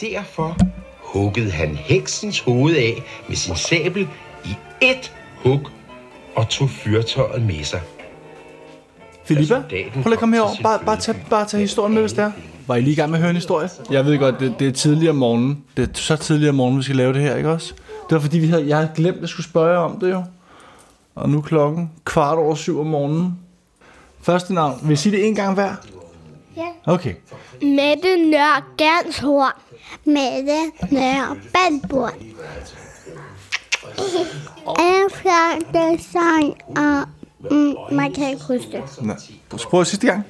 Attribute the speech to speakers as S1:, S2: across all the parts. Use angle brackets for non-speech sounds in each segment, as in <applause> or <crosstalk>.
S1: Derfor huggede han heksens hoved af med sin sabel i ét hug og tog fyrtøjet med sig.
S2: Filippa, prøv at komme
S1: kom
S2: herover. Bare, bare, tag, bare tag historien med, hvis det er. Var I lige i gang med at høre en historie? Jeg ved godt, det, det er tidligere om morgenen. Det er så tidligere om morgenen, vi skal lave det her, ikke også? Det var fordi, vi havde, jeg havde glemt, at jeg skulle spørge jer om det jo. Og nu er klokken kvart over syv om morgenen. Første navn. Vil I sige det en gang hver?
S3: Ja.
S2: Okay.
S3: Mette Nør Ganshorn. Mette Nør Bandborn. Efter design og mm, man kan ikke huske det.
S2: Så prøv sidste gang.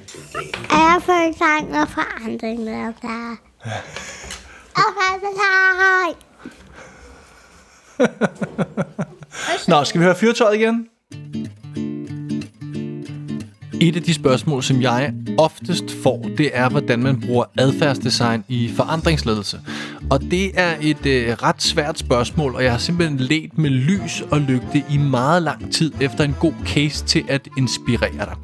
S3: Er design og forandring med der. Og design.
S2: Nå, skal vi høre fyrtøjet igen? Et af de spørgsmål, som jeg oftest får, det er, hvordan man bruger adfærdsdesign i forandringsledelse. Og det er et øh, ret svært spørgsmål, og jeg har simpelthen let med lys og lygte i meget lang tid efter en god case til at inspirere dig.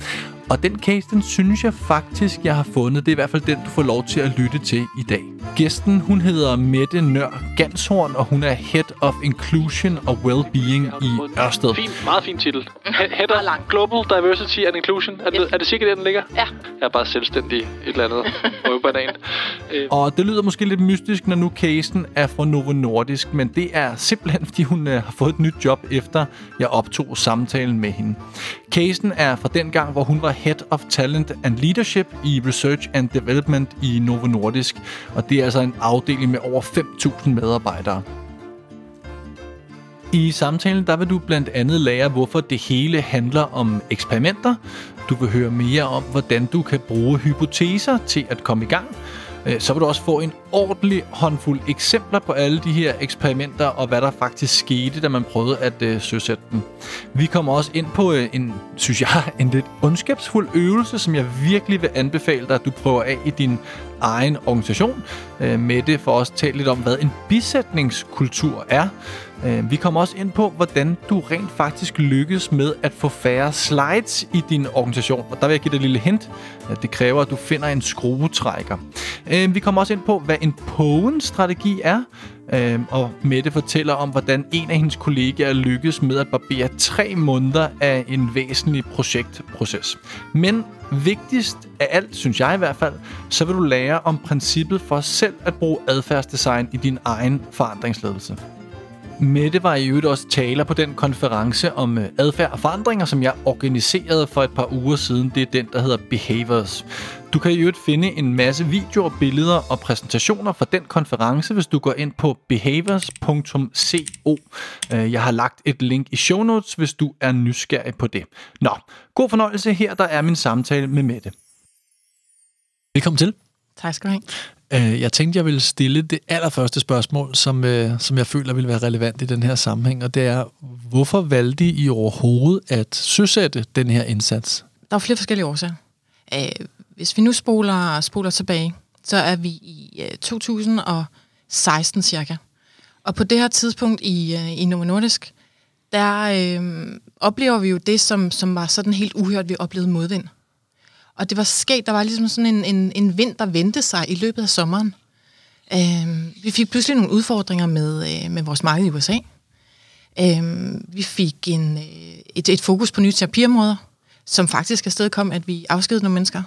S2: Og den case, den synes jeg faktisk, jeg har fundet. Det er i hvert fald den, du får lov til at lytte til i dag. Gæsten, hun hedder Mette Nør Ganshorn, og hun er Head of Inclusion og Wellbeing i Ørsted.
S4: Fin, meget fin titel. He- Header Global Diversity and Inclusion. Er, det, er det sikkert, der den ligger?
S5: Ja.
S4: Jeg er bare selvstændig et eller andet <laughs> røvbanan. Øh,
S2: Og det lyder måske lidt mystisk, når nu casen er fra Novo Nordisk, men det er simpelthen, fordi hun øh, har fået et nyt job, efter jeg optog samtalen med hende. Casen er fra den gang, hvor hun var Head of Talent and Leadership i Research and Development i Novo Nordisk, og det er altså en afdeling med over 5.000 medarbejdere. I samtalen der vil du blandt andet lære, hvorfor det hele handler om eksperimenter. Du vil høre mere om, hvordan du kan bruge hypoteser til at komme i gang. Øh, så vil du også få en ordentlig håndfuld eksempler på alle de her eksperimenter, og hvad der faktisk skete, da man prøvede at øh, søsætte dem. Vi kommer også ind på øh, en, synes jeg, <laughs> en lidt ondskabsfuld øvelse, som jeg virkelig vil anbefale dig, at du prøver af i din egen organisation. Øh, med det for os talt lidt om, hvad en bisætningskultur er. Øh, vi kommer også ind på, hvordan du rent faktisk lykkes med at få færre slides i din organisation. Og der vil jeg give dig et lille hint. at Det kræver, at du finder en skruetrækker. Øh, vi kommer også ind på, hvad en Poen-strategi er. Øh, og Mette fortæller om, hvordan en af hendes kollegaer lykkes med at barbere tre måneder af en væsentlig projektproces. Men vigtigst af alt, synes jeg i hvert fald, så vil du lære om princippet for selv at bruge adfærdsdesign i din egen forandringsledelse. Mette var i øvrigt også taler på den konference om øh, adfærd og forandringer, som jeg organiserede for et par uger siden. Det er den, der hedder Behaviors. Du kan i øvrigt finde en masse videoer, billeder og præsentationer fra den konference, hvis du går ind på behaviors.co. Øh, Jeg har lagt et link i show notes, hvis du er nysgerrig på det. Nå, god fornøjelse. Her der er min samtale med Mette. Velkommen til.
S5: Tak skal du have.
S6: Øh, Jeg tænkte, jeg ville stille det allerførste spørgsmål, som, øh, som jeg føler vil være relevant i den her sammenhæng, og det er, hvorfor valgte I overhovedet at søsætte den her indsats?
S5: Der er flere forskellige årsager. Øh, hvis vi nu spoler, spoler tilbage, så er vi i øh, 2016 cirka. Og på det her tidspunkt i, øh, i Novo Nordisk, der øh, oplever vi jo det, som, som var sådan helt uhørt, vi oplevede modvind. Og det var sket, der var ligesom sådan en, en, en vind, der vendte sig i løbet af sommeren. Øh, vi fik pludselig nogle udfordringer med, øh, med vores marked i USA. Øh, vi fik en, øh, et, et fokus på nye terapiområder, som faktisk afstedkom, at vi afskedede nogle mennesker.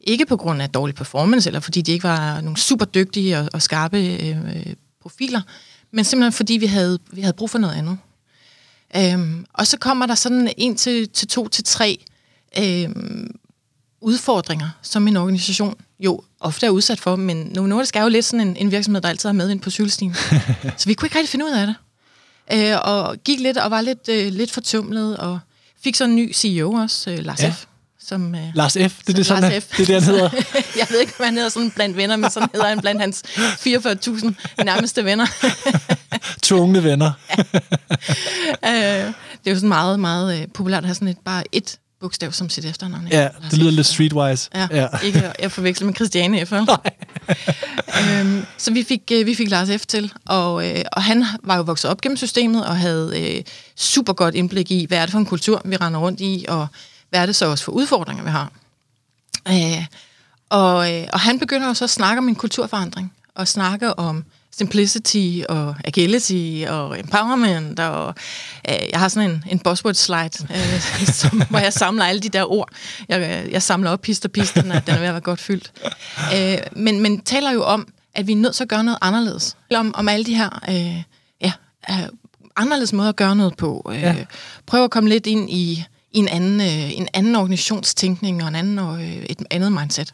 S5: Ikke på grund af dårlig performance, eller fordi de ikke var nogle super dygtige og, og skarpe øh, øh, profiler, men simpelthen fordi vi havde, vi havde brug for noget andet. Øhm, og så kommer der sådan en til, til to til tre øhm, udfordringer, som en organisation jo ofte er udsat for, men Novo Nordisk er jo lidt sådan en, en virksomhed, der altid har med ind på cykelstien. <laughs> så vi kunne ikke rigtig finde ud af det. Øh, og gik lidt og var lidt, øh, lidt fortumlet, og fik så en ny CEO også, øh, Lars
S6: Ja.
S5: ja. F., som, øh,
S6: Lars F., det er det, sådan,
S5: Lars
S6: F. det, er det han hedder. <laughs>
S5: jeg ved ikke, hvad han hedder sådan blandt venner, men sådan hedder han blandt hans 44.000 nærmeste venner. <laughs>
S6: Tvungne venner.
S5: øh, det er jo sådan meget, meget øh, populært at have sådan et, bare et bogstav som sit efternavn.
S6: Ja, det lyder lidt streetwise.
S5: Ja,
S6: ja.
S5: ikke at- jeg forveksler med Christiane F. vel? <laughs> øhm, så vi fik, øh, vi fik Lars F. til, og, øh, og han var jo vokset op gennem systemet og havde øh, super godt indblik i, hvad er det for en kultur, vi render rundt i, og hvad er det så også for udfordringer, vi har. Øh, og, øh, og han begynder jo så at snakke om en kulturforandring. og snakke om simplicity og agility og empowerment, og øh, jeg har sådan en, en buzzword slide, øh, <laughs> som, hvor jeg samler alle de der ord. Jeg, jeg samler op pist og pist, den er, den er ved at være godt fyldt. Øh, men, men taler jo om, at vi er nødt til at gøre noget anderledes. Om, om alle de her øh, ja, øh, anderledes måder at gøre noget på. Øh, ja. Prøv at komme lidt ind i, i en, anden, øh, en anden organisationstænkning og en anden, øh, et andet mindset.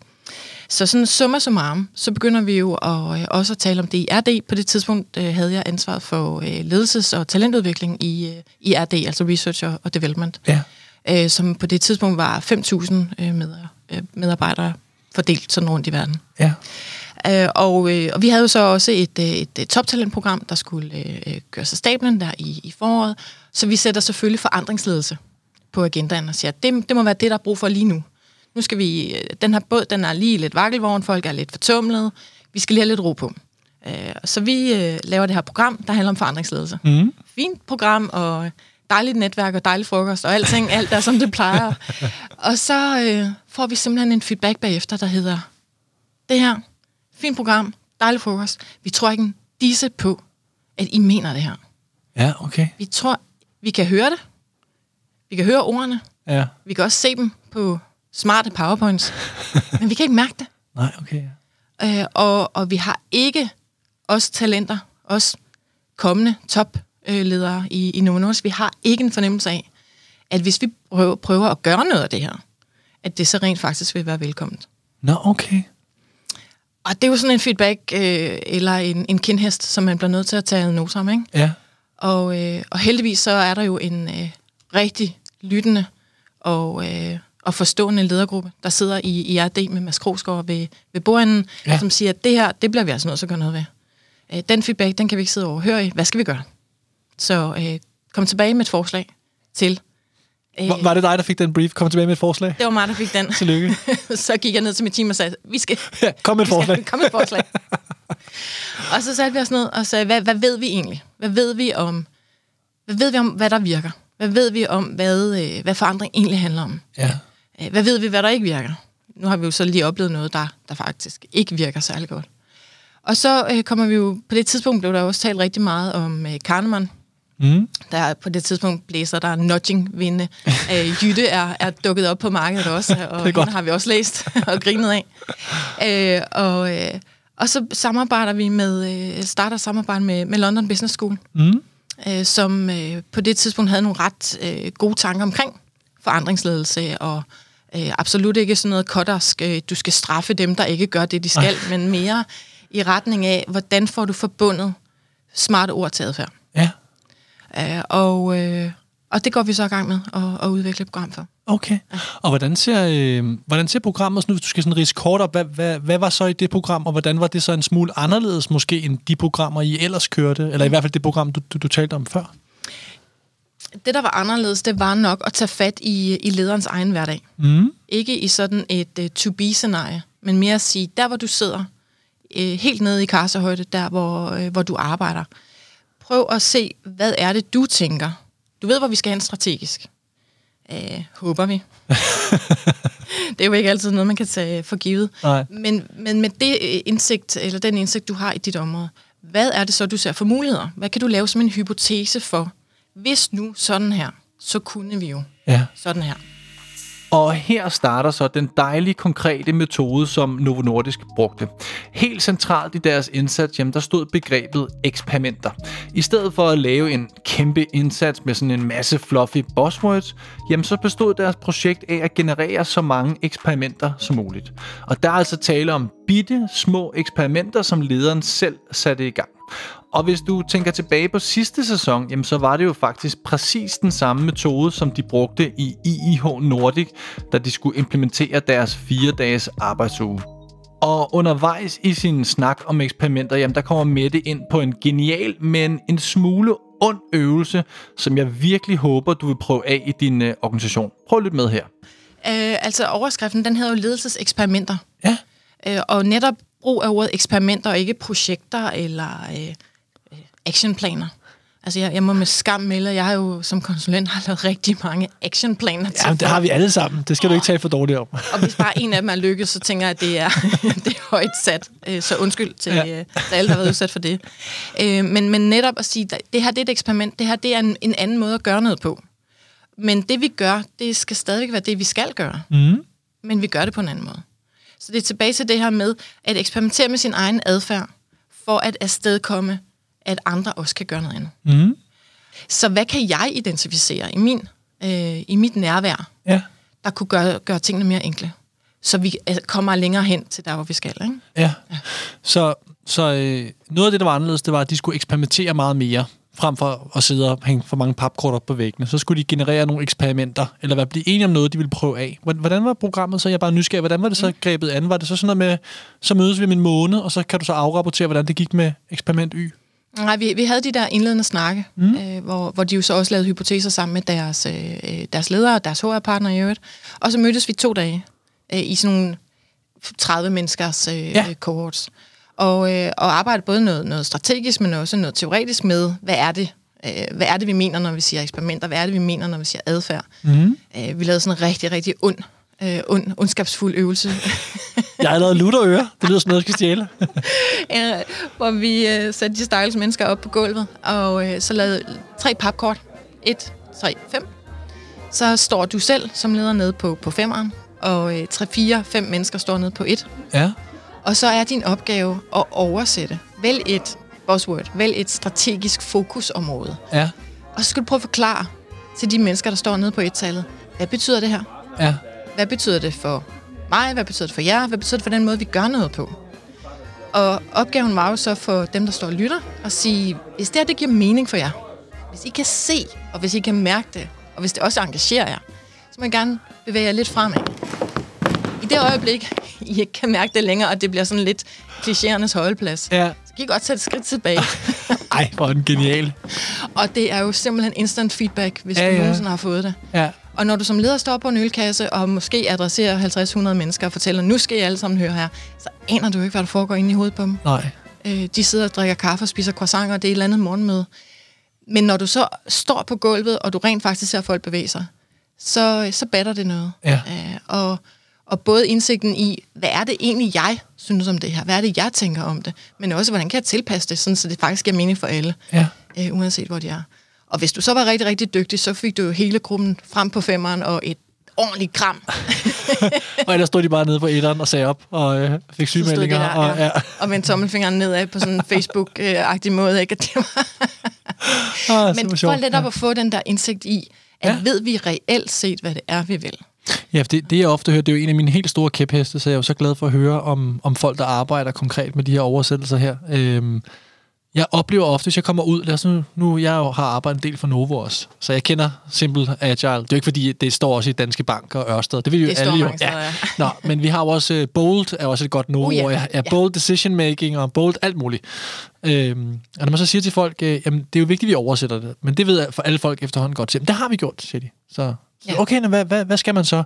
S5: Så sådan summa summarum, så begynder vi jo at, øh, også at tale om det i RD. På det tidspunkt øh, havde jeg ansvaret for øh, ledelses- og talentudvikling i, øh, i RD, altså Research og Development,
S6: Ja.
S5: øh, som på det tidspunkt var 5.000 øh, med, øh, medarbejdere fordelt sådan rundt i verden.
S6: Ja.
S5: Øh, og, øh, og vi havde jo så også et, øh, et, et toptalentprogram, der skulle øh, gøre sig stablen der i, i foråret. Så vi sætter selvfølgelig forandringsledelse på agendaen og siger, at det, det må være det, der er brug for lige nu. Nu skal vi, øh, den her båd, den er lige lidt vakkelvogn, folk er lidt fortumlet, vi skal lige have lidt ro på. Øh, så vi øh, laver det her program, der handler om forandringsledelse. Mm. Fint program, og dejligt netværk, og dejlig frokost, og alting, alt er som det plejer. <laughs> og så øh, får vi simpelthen en feedback bagefter, der hedder, det her, fint program, dejlig frokost, vi tror ikke en disse på, at I mener det her.
S6: Ja, okay.
S5: Vi tror, vi kan høre det, vi kan høre ordene,
S6: Ja.
S5: vi kan også se dem på smarte powerpoints, <laughs> men vi kan ikke mærke det.
S6: Nej, okay.
S5: Øh, og, og vi har ikke os talenter, os kommende topledere i, i Novo Nordisk, vi har ikke en fornemmelse af, at hvis vi prøver, prøver at gøre noget af det her, at det så rent faktisk vil være velkomment.
S6: Nå, okay.
S5: Og det er jo sådan en feedback, øh, eller en, en kindhest, som man bliver nødt til at tage ad notam, ikke?
S6: Ja.
S5: Og, øh, og heldigvis så er der jo en øh, rigtig lyttende og, øh, og forstående ledergruppe, der sidder i, i RD med Mads Krogsgaard ved, ved bordenden,
S6: Ja.
S5: som siger, at det her, det bliver vi altså nødt til at gøre noget ved. Øh, den feedback, den kan vi ikke sidde og overhøre i. Hvad skal vi gøre? Så øh, kom tilbage med et forslag til. Øh,
S6: Var, var det dig, der fik den brief? Kom tilbage med et forslag.
S5: det var mig, der fik den.
S6: Tillykke. <laughs>
S5: så gik jeg ned til mit team og sagde, vi skal,
S6: Ja, kom med et
S5: vi skal-
S6: forslag.
S5: Kom med et forslag. og så satte vi os ned og sagde, hvad, hvad ved vi egentlig? Hvad ved vi om, hvad ved vi om, hvad der virker? Hvad ved vi om, hvad, øh, hvad forandring egentlig handler om?
S6: Ja.
S5: Øh, Hvad ved vi, hvad der ikke virker? Nu har vi jo så lige oplevet noget, der, der faktisk ikke virker særlig godt. Og så øh, kommer vi jo, på det tidspunkt blev der også talt rigtig meget om øh, Kahneman.
S6: Mm.
S5: Der på det tidspunkt blæser der nudging-vinde. Øh, Jytte er, er dukket op på markedet også, <laughs> og hende har vi også læst <laughs> og grinet af. Øh, og, øh, og så samarbejder vi med, øh, starter samarbejde med, med London Business School,
S6: Mm.
S5: øh, som øh, på det tidspunkt havde nogle ret øh, gode tanker omkring forandringsledelse, og øh, absolut ikke sådan noget kottersk, øh, du skal straffe dem, der ikke gør det, de skal, men mere i retning af, hvordan får du forbundet smarte ord til adfærd.
S6: Ja.
S5: Øh, og, øh, og det går vi så i gang med at, at udvikle et program for.
S6: Okay. Og hvordan ser, øh, hvordan ser programmet, sådan, hvis du skal sådan rise kort op, hvad, hvad, hvad var så i det program, og hvordan var det så en smule anderledes måske, end de programmer, I ellers kørte, eller i hvert fald det program, du, du, du talte om før?
S5: Det, der var anderledes, det var nok at tage fat i, i lederens egen hverdag.
S6: Mm.
S5: Ikke i sådan et uh, to-be-scenarie, men mere at sige, der hvor du sidder, uh, helt nede i kassehøjde, der hvor, uh, hvor du arbejder. Prøv at se, hvad er det, du tænker. Du ved, hvor vi skal hen strategisk. Uh, håber vi. <laughs> det er jo ikke altid noget, man kan tage for givet.
S6: Nej.
S5: Men, men med det øh, indsigt, eller den indsigt, du har i dit område, hvad er det så, du ser for muligheder? Hvad kan du lave som en hypotese for? Hvis nu sådan her, så kunne vi jo
S6: Ja.
S5: sådan her.
S2: Og her starter så den dejlige, konkrete metode, som Novo Nordisk brugte. Helt centralt i deres indsats, jamen, der stod begrebet eksperimenter. I stedet for at lave en kæmpe indsats med sådan en masse fluffy buzzwords, jamen, så bestod deres projekt af at generere så mange eksperimenter som muligt. Og der er altså tale om bitte små eksperimenter, som lederen selv satte i gang. Og hvis du tænker tilbage på sidste sæson, jamen så var det jo faktisk præcis den samme metode, som de brugte i IIH Nordic, da de skulle implementere deres fire dages arbejdsuge. Og undervejs i sin snak om eksperimenter, jamen der kommer Mette ind på en genial, men en smule ond øvelse, som jeg virkelig håber, du vil prøve af i din øh, organisation. Prøv lidt med her.
S5: Øh, altså overskriften, den hedder jo ledelseseksperimenter.
S6: Ja.
S5: Øh, og netop brug af ordet eksperimenter, og ikke projekter eller øh, øh, actionplaner. Altså, jeg, jeg må med skam melde, jeg har jo som konsulent har lavet rigtig mange actionplaner til
S6: Ja, det har vi alle sammen. Det skal du ikke tale for dårligt om.
S5: Og hvis bare en af dem er lykkedes, så tænker jeg, at det er, <laughs> det er højt sat. Øh, Så undskyld til,
S6: Ja.
S5: ja. til alle, der har været udsat for det. Øh, Men, men netop at sige, at det her det er et eksperiment, det her det er en, en anden måde at gøre noget på. Men det vi gør, det skal stadigvæk være det, vi skal gøre.
S6: Mm.
S5: Men vi gør det på en anden måde. Så det er tilbage til det her med at eksperimentere med sin egen adfærd, for at afstedkomme, at andre også kan gøre noget andet.
S6: Mm.
S5: Så hvad kan jeg identificere i, min, øh, i mit nærvær,
S6: Ja.
S5: der kunne gøre, gøre tingene mere enkle? Så vi øh, kommer længere hen til der, hvor vi skal. Ikke?
S6: Ja. Så, så øh, noget af det, der var anderledes, det var, at de skulle eksperimentere meget mere, frem for at sidde og hænge for mange papkort op på væggene. Så skulle de generere nogle eksperimenter, eller være blive enige om noget, de ville prøve af. Hvordan- Hvordan var programmet så? Jeg er bare nysgerrig. Hvordan var det så grebet an? Var det så sådan noget med, så mødes vi om en måned, og så kan du så afrapportere, hvordan det gik med eksperiment Y?
S5: Nej, vi, vi havde de der indledende snakke, mm. øh, hvor, hvor de jo så også lavede hypoteser sammen med deres, øh, deres ledere og deres HR-partner i øvrigt. Og så mødtes vi to dage øh, i sådan nogle 30 menneskers øh,
S6: Ja.
S5: ja. cohorts. Og, øh, og arbejdede både noget, noget strategisk, men også noget teoretisk med, hvad er det, øh, hvad er det, vi mener, når vi siger eksperimenter? Hvad er det, vi mener, når vi siger adfærd?
S6: Mm.
S5: Øh, vi lavede sådan en rigtig, rigtig ond, øh, ond, ondskabsfuld øvelse, <laughs>
S6: Jeg har lavet lutterøre. Det lyder som noget, jeg skal stjæle. <laughs>
S5: øh, hvor vi øh, satte de stakkels mennesker op på gulvet, og øh, så lavede tre papkort. Et, tre, fem. Så står du selv som leder nede på, på femeren, og øh, tre, fire, fem mennesker står nede på et.
S6: ja.
S5: Og så er din opgave at oversætte. Vælg et buzzword, vælg et strategisk fokusområde.
S6: Ja.
S5: Og så skal du prøve at forklare til de mennesker, der står nede på et-tallet, hvad betyder det her?
S6: Ja.
S5: Hvad betyder det for mig? Hvad betyder det for jer? Hvad betyder det for den måde, vi gør noget på? Og opgaven var jo så for dem, der står og lytter, at sige, hvis det her det giver mening for jer, hvis I kan se, og hvis I kan mærke det, og hvis det også engagerer jer, så må I gerne bevæge jer lidt fremad. I det øjeblik, I ikke kan mærke det længere, og det bliver sådan lidt klichéernes holdeplads,
S6: Ja.
S5: så kan I godt tage et skridt tilbage. <laughs>
S6: Ej, hvor er den genial.
S5: og det er jo simpelthen instant feedback, hvis
S6: Ja,
S5: ja, du nogensinde har fået det.
S6: Ja.
S5: Og når du som leder står på en ølkasse og måske adresserer 50-100 mennesker og fortæller, nu skal I alle sammen høre her, så aner du ikke, hvad der foregår inde i hovedet på dem.
S6: Nej.
S5: Øh, de sidder og drikker kaffe og spiser croissanter, og det er et eller andet morgenmøde. Men når du så står på gulvet, og du rent faktisk ser folk bevæge sig, så, så batter det noget.
S6: Ja.
S5: Øh, og, og både indsigten i, hvad er det egentlig, jeg synes om det her? Hvad er det, jeg tænker om det? Men også, hvordan kan jeg tilpasse det, sådan, så det faktisk giver mening for alle,
S6: Ja.
S5: øh, uanset hvor de er. Og hvis du så var rigtig, rigtig dygtig, så fik du hele gruppen frem på femmeren og et ordentligt kram. <laughs>
S6: Og ellers stod de bare nede på etteren og sagde op og øh, fik sygemeldinger.
S5: der,
S6: og, ja.
S5: og vendte tommelfingeren nedad på sådan en <laughs> Facebook-agtig måde. Ikke? At det var, <laughs>
S6: Ah,
S5: men for
S6: sjovt.
S5: netop at få den der indsigt i, at
S6: Ja.
S5: ja. ved vi reelt set, hvad det er, vi vil.
S6: Ja, for det, det jeg ofte hører, det er jo en af mine helt store kæpheste, så jeg er jo så glad for at høre om, om folk, der arbejder konkret med de her oversættelser her. Øhm, jeg oplever ofte, hvis jeg kommer ud, lad os nu, nu jeg jo har arbejdet en del for Novo også, så jeg kender Simple Agile. Det er jo ikke fordi, det står også i Danske Bank og Ørsted. Det vil jo
S5: Det
S6: alle jo.
S5: steder, ja.
S6: Nå, men vi har jo også uh, Bold, er også et godt Novo,
S5: ja.
S6: uh, ja. ja,
S5: Ja.
S6: Bold Decision Making og Bold alt muligt. Øhm, og når man så siger til folk, øh, jamen det er jo vigtigt, at vi oversætter det, men det ved for alle folk efterhånden godt til. Men det har vi gjort, siger de. Så, så
S5: Ja.
S6: okay, nå, hvad, hvad, hvad skal man så?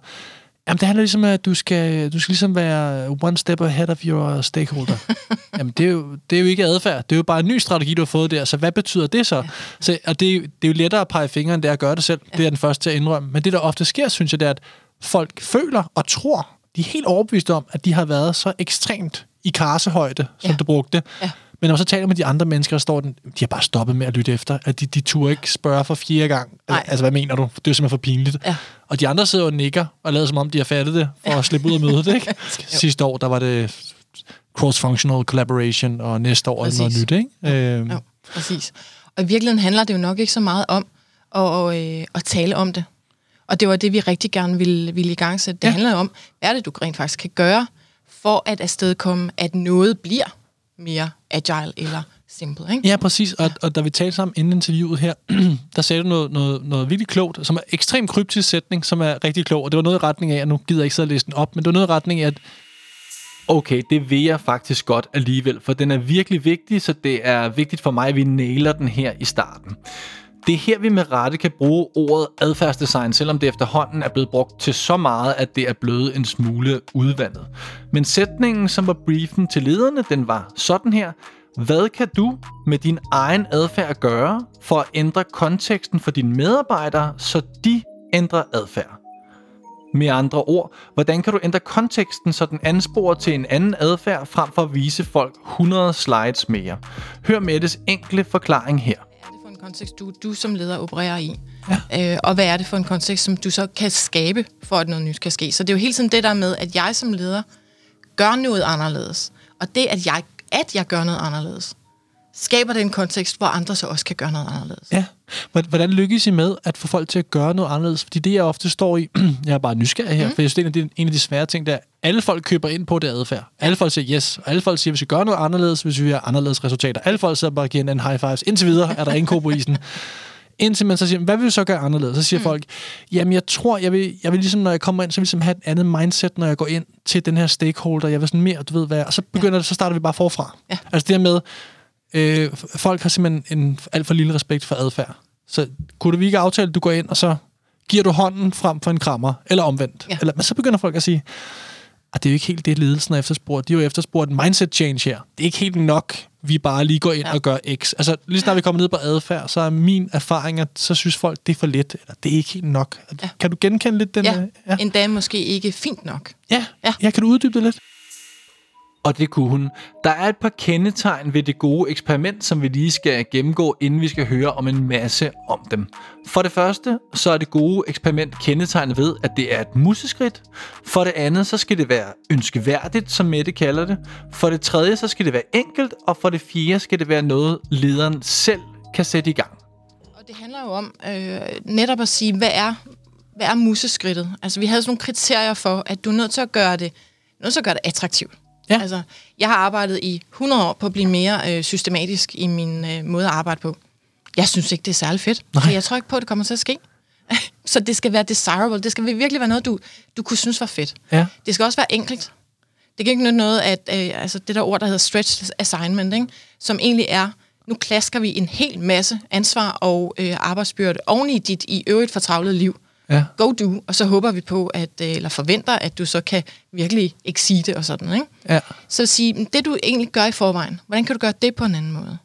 S6: Jamen, det handler ligesom om, at du skal, du skal ligesom være one step ahead of your stakeholder. <laughs> Jamen, det er, jo, det er jo ikke adfærd. Det er jo bare en ny strategi, du har fået der. Så hvad betyder det så? Ja. så og det, er jo- det er jo lettere at pege fingre, end det er at gøre det selv. Ja. Det er den første til at indrømme. Men det, der ofte sker, synes jeg, det er, at folk føler og tror, de er helt overbeviste om, at de har været så ekstremt i karsehøjde, som
S5: Ja.
S6: du brugte.
S5: Ja.
S6: Men når man så taler med de andre mennesker, der står den, de har bare stoppet med at lytte efter. At de, de turde ikke spørge for fjerde gang.
S5: Nej.
S6: Altså, hvad mener du? Det er jo simpelthen for pinligt.
S5: Ja.
S6: Og de andre sidder og nikker og lader som om, de har fattet det for at slippe ud af mødet. Ikke? <laughs> Sidste år, der var det cross-functional collaboration, og næste år er noget nyt. Ikke? Øhm,
S5: Jo, præcis. Og i virkeligheden handler det jo nok ikke så meget om at, øh, at tale om det. Og det var det, vi rigtig gerne ville, ville i gang sætte. Det
S6: Ja.
S5: ja. handler om, hvad er det, du rent faktisk kan gøre, for at afstedkomme, at noget bliver mere agile eller simple. Ikke?
S6: Ja, præcis. Og, og da vi talte sammen inden interviewet her, <clears throat> der sagde du noget, noget, noget virkelig klogt, som er ekstremt kryptisk sætning, som er rigtig klog. Og det var noget i retning af, og nu gider jeg ikke sidde og læse den op, men det var noget i retning af, at
S2: Okay, det vil jeg faktisk godt alligevel, for den er virkelig vigtig, så det er vigtigt for mig, at vi nailer den her i starten. Det er her, vi med rette kan bruge ordet adfærdsdesign, selvom det efterhånden er blevet brugt til så meget, at det er blevet en smule udvandet. Men sætningen, som var briefen til lederne, den var sådan her. Hvad kan du med din egen adfærd gøre for at ændre konteksten for dine medarbejdere, så de ændrer adfærd? Med andre ord, hvordan kan du ændre konteksten, så den ansporer til en anden adfærd, frem for at vise folk 100 slides mere? Hør Mettes enkle forklaring her
S5: kontekst, du, du som leder opererer i? Ja. Øh, og hvad er det for en kontekst, som du så kan skabe, for at noget nyt kan ske? Så det er jo hele tiden det der med, at jeg som leder gør noget anderledes. Og det, at jeg, at jeg gør noget anderledes, skaber det en kontekst, hvor andre så også kan gøre noget anderledes.
S6: Ja. Hvor- Hvordan lykkes I med at få folk til at gøre noget anderledes? Fordi det, jeg ofte står i, <clears throat> jeg er bare nysgerrig her, mm. for jeg synes, det er en af de- en af de svære ting, der er, alle folk køber ind på det adfærd. Alle folk siger yes, og alle folk siger, hvis vi gør noget anderledes, hvis vi har anderledes resultater. Alle folk sidder bare og giver hinanden high fives. Indtil videre er der ingen ko på isen. <laughs> Indtil man så siger, hvad vil vi så gøre anderledes? Så siger mm. folk, jamen jeg tror, jeg vil, jeg vil ligesom, når jeg kommer ind, så vil jeg ligesom have et andet mindset, når jeg går ind til den her stakeholder. Jeg vil sådan mere, du ved hvad, og så begynder det, så starter vi bare forfra.
S5: Ja.
S6: Altså det her med, øh, folk har simpelthen en alt for lille respekt for adfærd. Så kunne vi ikke aftale, at du går ind, og så giver du hånden frem for en krammer, eller omvendt.
S5: Ja.
S6: Eller, men så begynder folk at sige, at det er jo ikke helt det, ledelsen har efterspurgt. De har jo efterspurgt en mindset change her. Det er ikke helt nok, vi bare lige går ind ja. Og gør X. Altså, lige snart vi kommer ned på adfærd, så er min erfaring, at så synes folk, det er for let, eller det er ikke helt nok. Ja. Kan du genkende lidt den?
S5: Ja,
S6: øh, ja.
S5: endda måske ikke fint nok.
S6: ja.
S5: Ja.
S6: ja. kan du uddybe det lidt?
S2: Og det kunne hun. Der er et par kendetegn ved det gode eksperiment, som vi lige skal gennemgå, inden vi skal høre om en masse om dem. For det første, så er det gode eksperiment kendetegnet ved, at det er et museskridt. For det andet, så skal det være ønskeværdigt, som Mette kalder det. For det tredje, så skal det være enkelt. Og for det fjerde, skal det være noget, lederen selv kan sætte i gang.
S5: Og det handler jo om øh, netop at sige, hvad er, hvad er museskridtet? Altså, vi havde sådan nogle kriterier for, at du er nødt til at gøre det, nødt til at gøre det attraktivt.
S6: Ja.
S5: Altså, jeg har arbejdet i 100 år på at blive mere øh, systematisk i min øh, måde at arbejde på. Jeg synes ikke, det er særlig fedt. Nej. Så jeg tror ikke på, at det kommer til at ske. <laughs> så det skal være desirable. Det skal virkelig være noget, du, du kunne synes var fedt.
S6: Ja.
S5: Det skal også være enkelt. Det kan ikke nytte noget, at øh, altså det der ord, der hedder stretch assignment, ikke? som egentlig er, nu klasker vi en hel masse ansvar og øh, arbejdsbyrde oven i dit i øvrigt fortravlede liv.
S6: Ja.
S5: Go do, og så håber vi på, at, øh, eller forventer, at du så kan virkelig exceede og sådan, ikke?
S6: Ja.
S5: Så sige, "Men det du egentlig gør i forvejen, hvordan kan du gøre det på en anden måde?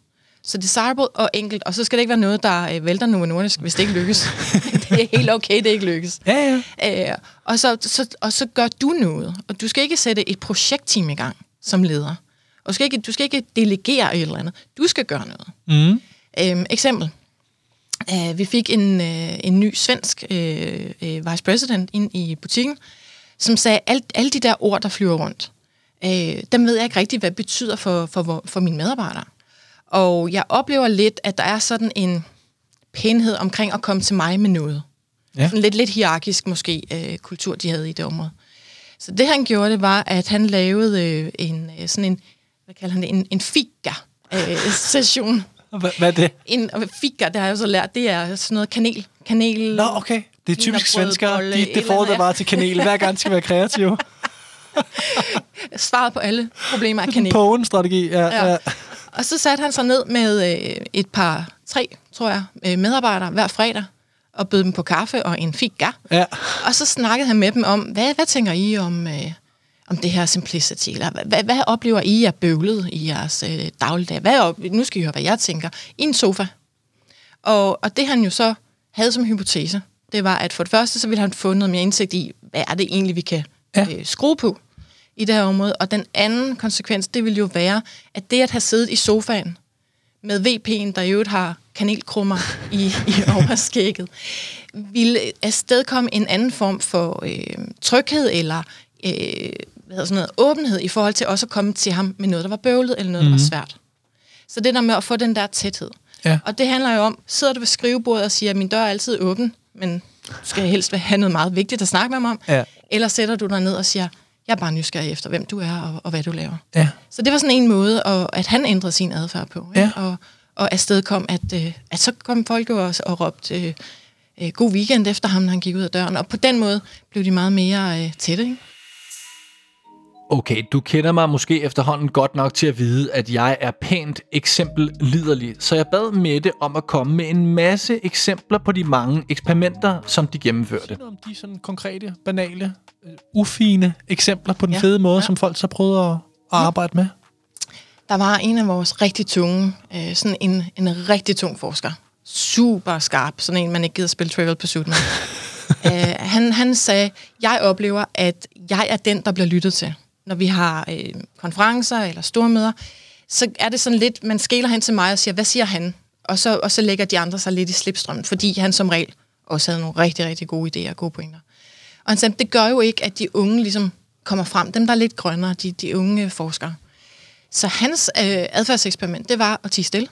S5: Så desirable og enkelt, og så skal det ikke være noget, der øh, vælter Novo Nordisk, hvis det ikke lykkes. <laughs> <laughs> det er helt okay, det ikke lykkes.
S6: Ja, ja.
S5: Øh, og, så, så, og så gør du noget. Og du skal ikke sætte et projektteam i gang som leder. Og du skal ikke, du skal ikke delegere et eller andet. Du skal gøre noget.
S6: Mm.
S5: Øhm, eksempel. Uh, vi fik en, uh, en ny svensk uh, uh, vice president ind i butikken, som sagde, at alle de der ord, der flyver rundt, uh, dem ved jeg ikke rigtig, hvad det betyder for, for, for mine medarbejdere. Og jeg oplever lidt, at der er sådan en pænhed omkring at komme til mig med noget.
S6: Ja.
S5: Sådan lidt, lidt hierarkisk måske øh, kultur, de havde i det område. Så det han gjorde, det var, at han lavede øh, en, øh, sådan en, hvad kalder han det, en, en fika-session. <laughs>
S6: Hvad, hvad er det?
S5: en fika, det har jeg jo så lært, det er sådan noget kanel. kanel
S6: Nå, okay. Det er typisk svenskere. De,
S5: et
S6: det får det bare til kanel. Hver gang skal være kreative. <laughs>
S5: Svaret på alle problemer er kanel.
S6: Pågen-strategi. Ja, ja.
S5: Ja.
S6: ja.
S5: Og så satte han sig ned med øh, et par, tre, tror jeg, øh, medarbejdere hver fredag, og bød dem på kaffe og en fika.
S6: ja.
S5: Og så snakkede han med dem om, hvad, hvad tænker I om, øh, om det her simplicity? Eller hvad, hvad, oplever I er bøvlet i jeres øh, dagligdag? Hvad, op- nu skal I høre, hvad jeg tænker. I en sofa. Og, og det han jo så havde som hypotese, det var, at for det første, så ville han få noget mere indsigt i, hvad er det egentlig, vi kan
S6: Ja.
S5: øh, skrue på i det her område. Og den anden konsekvens, det vil jo være, at det at have siddet i sofaen med VP'en, der i øvrigt har kanelkrummer i, i <laughs> overskægget, ville afstedkomme en anden form for øh, tryghed eller øh, hvad hedder sådan noget, åbenhed i forhold til også at komme til ham med noget, der var bøvlet eller noget, mm. der var svært. Så det der med at få den der tæthed.
S6: Ja.
S5: Og det handler jo om, sidder du ved skrivebordet og siger, at min dør er altid åben, men skal helst have noget meget vigtigt at snakke med mig om.
S6: Ja.
S5: Eller sætter du dig ned og siger, jeg er bare nysgerrig efter, hvem du er og, og hvad du laver.
S6: ja.
S5: Så det var sådan en måde, at, at han ændrede sin adfærd på. Ikke?
S6: Ja.
S5: Og, og afsted kom, at, øh, at så kom folk jo også og råbte øh, øh, god weekend efter ham, når han gik ud af døren. Og på den måde blev de meget mere øh, tætte. Ikke?
S2: Okay, du kender mig måske efterhånden godt nok til at vide, at jeg er pænt eksempel liderlig, så jeg bad Mette om at komme med en masse eksempler på de mange eksperimenter, som de gennemførte.
S6: Noget om de sådan konkrete, banale, øh, ufine eksempler på den ja. Fede måde,
S5: ja.
S6: som folk så prøvede at, at arbejde med.
S5: Der var en af vores rigtig tunge, øh, sådan en, en rigtig tung forsker. Super skarp, sådan en, man ikke gider spille Trivial Pursuit med. <laughs> øh, han, han sagde, jeg oplever, at jeg er den, der bliver lyttet til. Når vi har øh, konferencer eller store møder, så er det sådan lidt, man skæler hen til mig og siger, hvad siger han? Og så, og så lægger de andre sig lidt i slipstrømmen, fordi han som regel også havde nogle rigtig, rigtig gode idéer og gode pointer. Og han sagde, det gør jo ikke, at de unge ligesom kommer frem. Dem, der er lidt grønnere, de, de unge forskere. Så hans øh, adfærdseksperiment, det var at tige stille.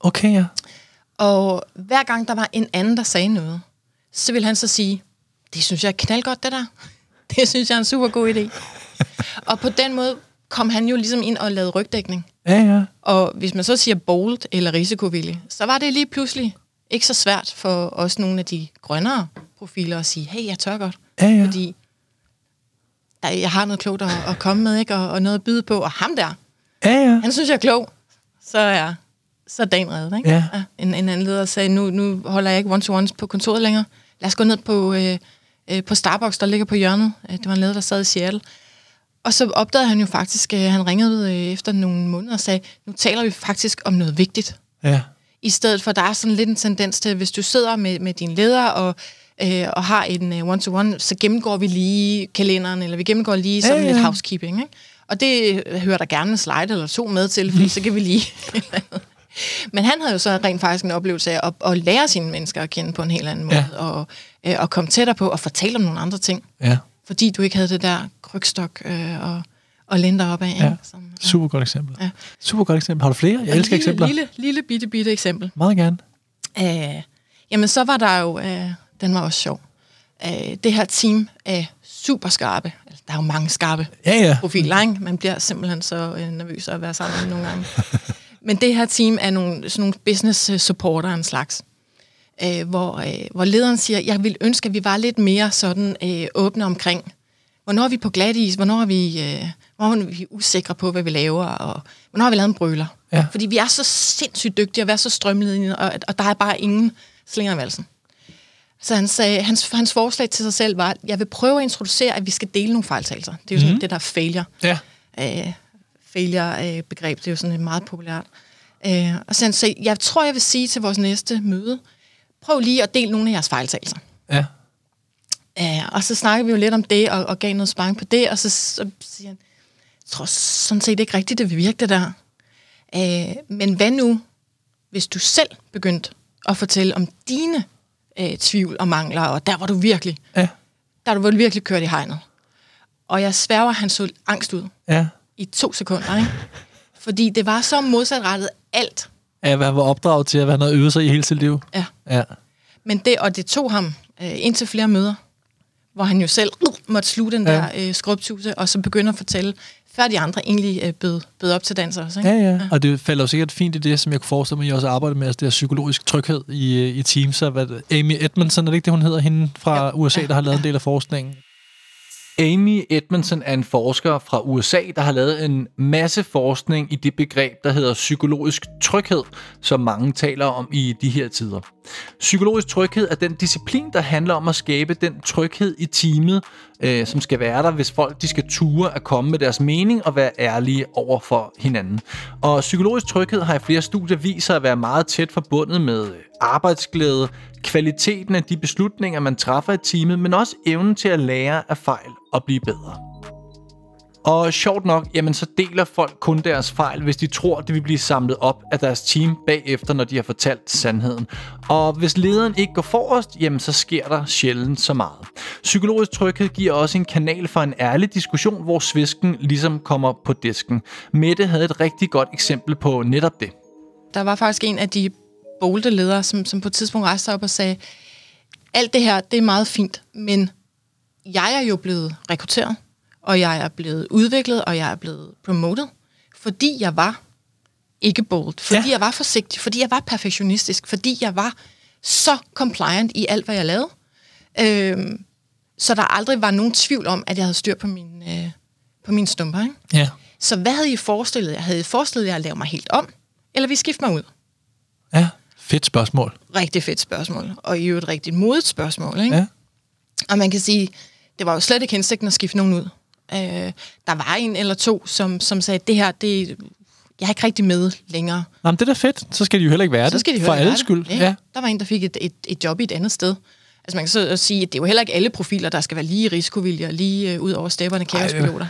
S6: Okay, ja.
S5: Og hver gang der var en anden, der sagde noget, så ville han så sige, det synes jeg er knaldgodt, det der. <laughs> Det synes jeg er en super god idé. Og på den måde kom han jo ligesom ind og lavede rygdækning.
S6: Ja, ja.
S5: Og hvis man så siger bold eller risikovillig, så var det lige pludselig ikke så svært for os nogle af de grønnere profiler at sige, hey, jeg tør godt.
S6: Ja, ja.
S5: Fordi der, jeg har noget klogt at, at komme med, ikke? Og, og noget at byde på. Og ham der,
S6: Ja, ja.
S5: han synes, jeg er klog. Så er, så er dagen reddet, ikke?
S6: Ja.
S5: En, en anden leder sagde, nu, nu holder jeg ikke one-to-ones på kontoret længere. Lad os gå ned på, øh, øh, på Starbucks, der ligger på hjørnet. Øh, Det var en leder, der sad i Seattle. Og så opdagede han jo faktisk, øh, han ringede øh, efter nogle måneder og sagde, nu taler vi faktisk om noget vigtigt.
S6: Ja.
S5: I stedet for, der er sådan lidt en tendens til, hvis du sidder med, med din leder og, øh, og har en øh, one-to-one, så gennemgår vi lige kalenderen, eller vi gennemgår lige sådan
S6: Ja,
S5: ja, lidt housekeeping. Ikke? Og det hører der gerne en slide eller to med til, fordi <laughs> så kan vi lige... <laughs> Men han havde jo så rent faktisk en oplevelse af at, at lære sine mennesker at kende på en helt anden måde,
S6: Ja.
S5: og, øh, og komme tættere på og fortælle om nogle andre ting,
S6: Ja.
S5: Fordi du ikke havde det der krygstok øh, og, og lænder op af.
S6: Ja.
S5: Som,
S6: Super godt eksempel.
S5: Ja.
S6: Super godt eksempel. Har du flere? Jeg elsker
S5: lille,
S6: eksempler.
S5: Lille, lille, bitte, bitte eksempel.
S6: Meget gerne.
S5: Øh, jamen, så var der jo, øh, den var også sjov, øh, det her team af super skarpe, altså, der er jo mange skarpe
S6: Ja, ja.
S5: profiler, ikke? Man bliver simpelthen så øh, nervøs at være sammen med nogle gange. <laughs> Men det her team er nogle, sådan nogle business supporter en slags, øh, hvor, øh, hvor lederen siger, jeg vil ønske, at vi var lidt mere sådan øh, åbne omkring, hvornår er vi på glat is, hvornår er vi, øh, hvornår er vi usikre på, hvad vi laver, og hvornår har vi lavet en brøler.
S6: Ja.
S5: Fordi vi er så sindssygt dygtige, vi er så strømledende, og, og der er bare ingen slinger i valsen. Så han sagde, hans, hans forslag til sig selv var, jeg vil prøve at introducere, at vi skal dele nogle fejltagelser. Det er jo sådan mm. det der failure
S6: Ja.
S5: øh, failure-begreb. Det er jo sådan et meget populært. Øh, og så han sagde, jeg tror, jeg vil sige til vores næste møde, prøv lige at dele nogle af jeres fejltagelser.
S6: Ja.
S5: Øh, og så snakkede vi jo lidt om det, og, og gav noget sparring på det, og så, så siger han, jeg tror sådan set ikke rigtigt, det vil virke det der. Øh, men hvad nu, hvis du selv begyndte at fortælle om dine øh, tvivl og mangler, og der var du virkelig,
S6: Ja.
S5: der var du virkelig kørt i hegnet. Og jeg sværger, han så angst ud
S6: Ja.
S5: i to sekunder, ikke? Fordi det var så modsatrettet alt.
S6: Ja, hvad var opdraget til at være noget øvet sig i hele sit liv.
S5: Ja.
S6: Ja.
S5: Men det, og det tog ham øh, indtil flere møder, hvor han jo selv uh, måtte sluge den
S6: Ja.
S5: der øh, skrubtuse, og så begynde at fortælle, før de andre egentlig øh, bød, bød op til dans også. Ikke?
S6: Ja, ja. Og det falder jo sikkert fint i det, som jeg kunne forestille mig, I også arbejder med, altså det her psykologisk tryghed i, øh, i teams. Hvad, Amy Edmondson, er det ikke det, hun hedder, hende fra
S5: Ja.
S6: USA, der har lavet en del af forskningen?
S2: Amy Edmondson er en forsker fra USA, der har lavet en masse forskning i det begreb, der hedder psykologisk tryghed, som mange taler om i de her tider. Psykologisk tryghed er den disciplin, der handler om at skabe den tryghed i teamet, øh, som skal være der, hvis folk de skal ture at komme med deres mening og være ærlige over for hinanden. Og psykologisk tryghed har i flere studier vist sig at være meget tæt forbundet med øh, arbejdsglæde, kvaliteten af de beslutninger, man træffer i teamet, men også evnen til at lære af fejl og blive bedre. Og sjovt nok, jamen så deler folk kun deres fejl, hvis de tror, det vil blive samlet op af deres team bagefter, når de har fortalt sandheden. Og hvis lederen ikke går forrest, jamen så sker der sjældent så meget. Psykologisk tryghed giver også en kanal for en ærlig diskussion, hvor svisken ligesom kommer på disken. Mette havde et rigtig godt eksempel på netop det.
S5: Der var faktisk en af de bolde ledere, som, som på et tidspunkt rejste sig op og sagde, alt det her, det er meget fint, men jeg er jo blevet rekrutteret, og jeg er blevet udviklet, og jeg er blevet promoted, fordi jeg var ikke bold, fordi
S6: Ja.
S5: jeg var forsigtig, fordi jeg var perfektionistisk, fordi jeg var så compliant i alt, hvad jeg lavede. Øhm, så der aldrig var nogen tvivl om, at jeg havde styr på mine, øh, på mine stumper. Ikke?
S6: Ja.
S5: Så hvad havde I forestillet jer? Havde I forestillet jer at lave mig helt om? Eller vi skifte mig ud?
S6: Ja. Fedt spørgsmål.
S5: Rigtig fedt spørgsmål. Og i øvrigt et rigtig modigt spørgsmål. Ikke?
S6: Ja.
S5: Og man kan sige, det var jo slet ikke hensigten at skifte nogen ud. Øh, der var en eller to, som, som sagde, det her, det, jeg er ikke rigtig med længere.
S6: Nå, men det er da fedt. Så skal de jo heller ikke være
S5: Så
S6: det.
S5: skal de
S6: For alles skyld.
S5: Ja.
S6: Ja.
S5: Der var en, der fik et, et, et job i et andet sted. Altså man kan så sige, at det er jo heller ikke alle profiler, der skal være lige risikovillige og lige øh, ud over stepperne kaospiloter.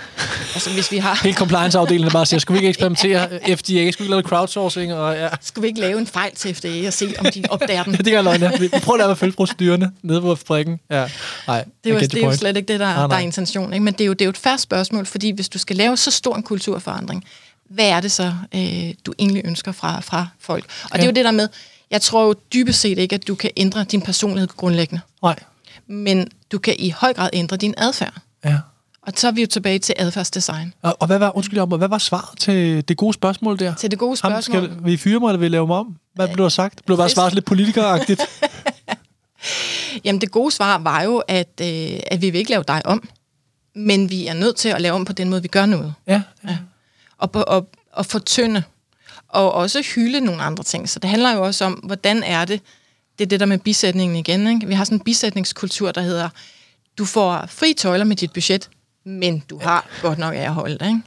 S5: altså hvis vi har...
S6: Hele compliance-afdelingen bare siger, skulle vi ikke eksperimentere? <laughs> FDA, skulle vi ikke lave crowdsourcing? Og ja.
S5: Skal vi ikke lave en fejl til FDA og se, om de opdager <laughs> den?
S6: Det er løgn, ja. Vi prøver at lade at følge procedurerne nede på fabrikken. Ja. Nej,
S5: Det
S6: get
S5: det er jo slet ikke det, der,
S6: Nej,
S5: der er intention. Ikke? Men det er, jo, det er jo et færre spørgsmål, fordi hvis du skal lave så stor en kulturforandring, hvad er det så, øh, du egentlig ønsker fra, fra folk? Og ja. det er jo det der med, jeg tror jo dybest set ikke, at du kan ændre din personlighed grundlæggende,
S6: Nej.
S5: men du kan i høj grad ændre din adfærd.
S6: Ja.
S5: Og så er vi jo tilbage til adfærdsdesign.
S6: Og, og hvad var, undskyld, Jacob, hvad var svaret til det gode spørgsmål der?
S5: Til det gode
S6: Ham,
S5: spørgsmål.
S6: skal vi fyre mig, eller vil I lave mig om? Hvad blev der sagt? Blev der bare svaret lidt politikeragtigt? <laughs>
S5: Jamen det gode svar var jo, at, øh, at vi vil ikke lave dig om, men vi er nødt til at lave om på den måde, vi gør noget.
S6: ja. ja.
S5: og, på- og, og fortynde, og også hylde nogle andre ting. Så det handler jo også om, hvordan er det, det er det der med bisætningen igen. Ikke? Vi har sådan en bisætningskultur, der hedder, du får fri tøjler med dit budget, men du har godt nok af at holde det. Ikke?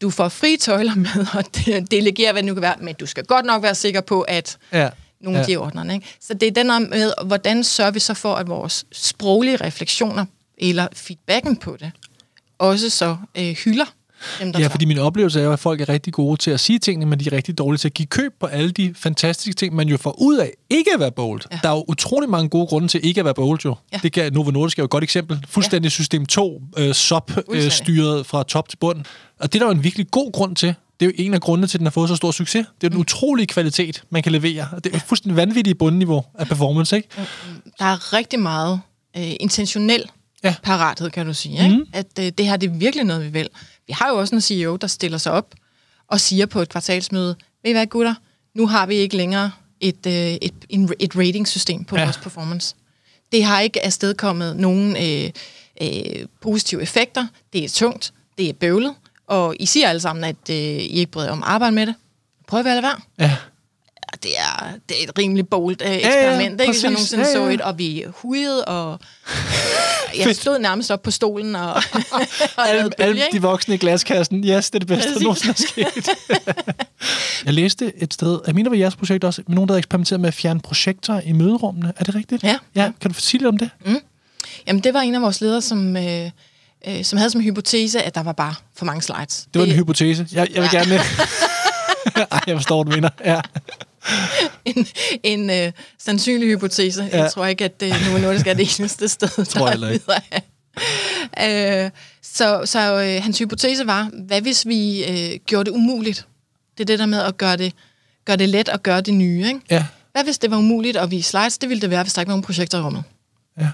S5: Du får fri tøjler med at de- delegere, hvad det nu kan være, men du skal godt nok være sikker på, at
S6: ja.
S5: nogle
S6: Ja.
S5: giver ordnerne. Ikke? Så det er den med, hvordan sørger vi så for, at vores sproglige refleksioner, eller feedbacken på det, også så øh, hylder dem,
S6: Ja, fordi min oplevelse er jo, at folk er rigtig gode til at sige tingene, men de er rigtig dårlige til at give køb på alle de fantastiske ting, man jo får ud af ikke at være bold. Ja. Der er jo utrolig mange gode grunde til ikke at være bold, jo. Ja. Det kan Novo Nordisk er jo et godt eksempel. Fuldstændig ja. system 2, øh, SOP øh, fra top til bund. Og det er der jo en virkelig god grund til. Det er jo en af grundene til, at den har fået så stor succes. Det er den utrolige kvalitet, man kan levere. Det er fuldstændig vanvittigt bundniveau af performance, ikke?
S5: der er rigtig meget øh, intentionel
S6: Ja.
S5: ja. parathed, kan du sige. Ikke?
S6: Mhm.
S5: At øh, det her det er virkelig noget, vi vil. Vi har jo også en CEO, der stiller sig op og siger på et kvartalsmøde, ved I hvad gutter, nu har vi ikke længere et, øh, et, en, et ratingsystem på
S6: Ja.
S5: ja. vores performance. Det har ikke afstedkommet nogen øh, øh, positive effekter. Det er tungt, det er bøvlet, og I siger alle sammen, at øh, I ikke bryder om at arbejde med det. Prøv at være være.
S6: Ja.
S5: Det er, det er et rimelig bold øh,
S6: ja,
S5: eksperiment, ikke? Hvis jeg
S6: præcis.
S5: nogensinde
S6: Ja,
S5: så
S6: ja.
S5: et, og vi hujede, og <laughs> jeg stod nærmest op på stolen og, <laughs> og
S6: Alle, alle de voksne i glaskassen. Yes, det er det bedste, der nogensinde er sket. <laughs> jeg læste et sted, mener, det var jeres projekt også, med nogen, der havde eksperimenteret med at fjerne projektorer i møderummene. Er det rigtigt?
S5: Ja.
S6: ja. Kan du sige lidt om det?
S5: Jamen, det var en af vores ledere, som, øh, øh, som havde som hypotese, at der var bare for mange slides.
S6: Det var en hypotese. Jeg, jeg vil gerne... <laughs> Ej, jeg forstår, hvad du mener. Ja. <laughs>
S5: en, en øh, sandsynlig hypotese. Ja. Jeg tror ikke, at øh, Novo Nordisk er det <laughs> eneste sted,
S6: Tror jeg
S5: der
S6: ikke.
S5: videre. øh, så så øh, hans hypotese var, hvad hvis vi øh, gjorde det umuligt? Det er det der med at gøre det, gøre det let at gøre det nye. Ikke?
S6: ja.
S5: Hvad hvis det var umuligt at vise slides? Det ville det være, hvis der ikke var nogen projekter i rummet.
S6: Ja.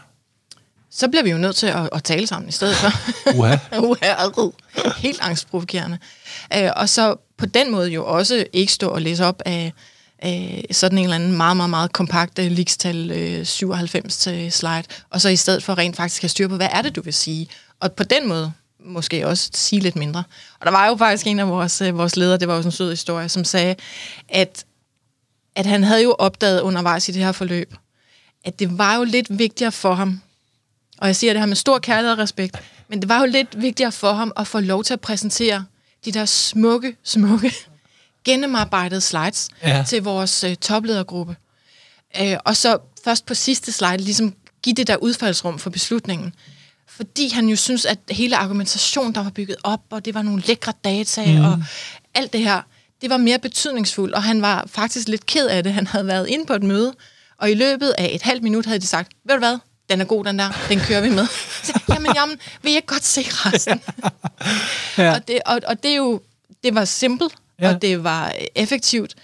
S5: Så bliver vi jo nødt til at, at tale sammen i stedet for. <laughs>
S6: Uha.
S5: Uha, Helt angstprovokerende. Øh, og så på den måde jo også ikke stå og læse op af øh, sådan en eller anden meget, meget, meget kompakt øh, ligstal øh, 97 til øh, slide, og så i stedet for rent faktisk have styr på, hvad er det, du vil sige? Og på den måde måske også sige lidt mindre. Og der var jo faktisk en af vores, øh, vores ledere, det var jo sådan en sød historie, som sagde, at, at han havde jo opdaget undervejs i det her forløb, at det var jo lidt vigtigere for ham, og jeg siger det her med stor kærlighed og respekt, men det var jo lidt vigtigere for ham at få lov til at præsentere de der smukke, smukke, gennemarbejdede slides
S6: Ja.
S5: til vores øh, topledergruppe. Øh, og så først på sidste slide ligesom give det der udfaldsrum for beslutningen. Fordi han jo synes, at hele argumentationen, der var bygget op, og det var nogle lækre data, mm. og alt det her, det var mere betydningsfuldt, og han var faktisk lidt ked af det. Han havde været inde på et møde, og i løbet af et halvt minut havde de sagt, ved du hvad, den er god, den der, den kører vi med. <laughs> Så, jamen, jamen, vil jeg godt se resten?
S6: Ja.
S5: og, det, og, og det er jo, det var simpelt,
S6: Ja.
S5: og det var effektivt,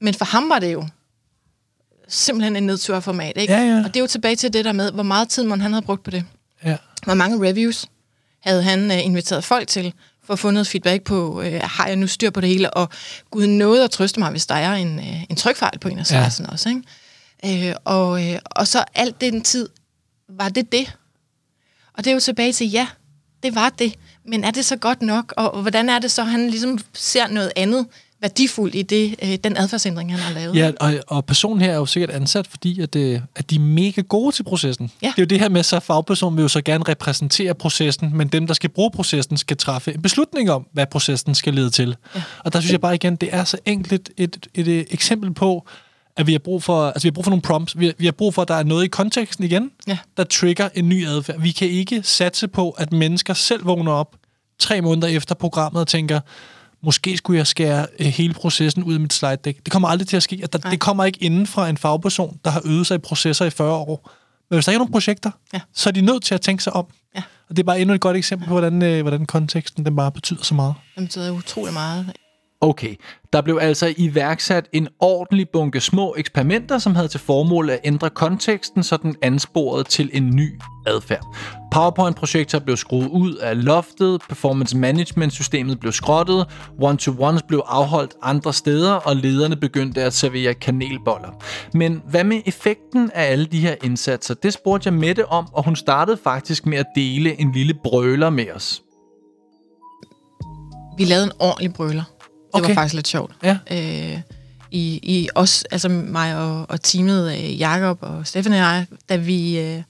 S5: men for ham var det jo simpelthen en nedturformat, ikke?
S6: Ja, ja.
S5: Og det er jo tilbage til det der med, hvor meget tid man han havde brugt på det.
S6: ja.
S5: Hvor mange reviews havde han øh, inviteret folk til, for at få noget feedback på, øh, har jeg nu styr på det hele, og Gud nåede at trøste mig, hvis der er en, øh, en trykfejl på en af
S6: Ja.
S5: også, ikke? Øh, og, øh, og så alt den tid, var det det? Og det er jo tilbage til, ja, det var det, men er det så godt nok? Og, og hvordan er det så, han ligesom ser noget andet værdifuld i det, øh, den adfærdsændring, han har lavet.
S6: Ja, og, og personen her er jo sikkert ansat, fordi at, øh, at de er mega gode til processen.
S5: Ja.
S6: Det er jo det her med, så fagpersonen vil jo så gerne repræsentere processen, men dem, der skal bruge processen, skal træffe en beslutning om, hvad processen skal lede til. Ja. Og der synes jeg bare igen, det er så enkelt et, et, et, et eksempel på, at vi har brug for, altså vi har brug for nogle prompts. Vi har, vi har brug for, at der er noget i konteksten igen,
S5: Ja.
S6: der trigger en ny adfærd. Vi kan ikke satse på, at mennesker selv vågner op tre måneder efter programmet og tænker, måske skulle jeg skære øh, hele processen ud af mit slide deck. Det kommer aldrig til at ske. Der, det kommer ikke inden fra en fagperson, der har øvet sig i processer i 40 år. Men hvis der ikke er nogen projekter,
S5: Ja.
S6: så er de nødt til at tænke sig om.
S5: Ja.
S6: Og det er bare endnu et godt eksempel på, hvordan, øh, hvordan konteksten den bare betyder så meget.
S5: Det betyder utrolig meget.
S2: Okay, der blev altså iværksat en ordentlig bunke små eksperimenter, som havde til formål at ændre konteksten, så den ansporede til en ny adfærd. PowerPoint-projekter blev skruet ud af loftet, performance management-systemet blev skrottet, one-to-ones blev afholdt andre steder, og lederne begyndte at servere kanelboller. Men hvad med effekten af alle de her indsatser? Det spurgte jeg Mette om, og hun startede faktisk med at dele en lille brøler med os.
S5: Vi lavede en ordentlig brøler. Det
S6: Okay.
S5: var faktisk lidt sjovt.
S6: Ja.
S5: Øh, i, I os, altså mig og, og teamet, øh, Jakob og Stefan og jeg, da vi, øh,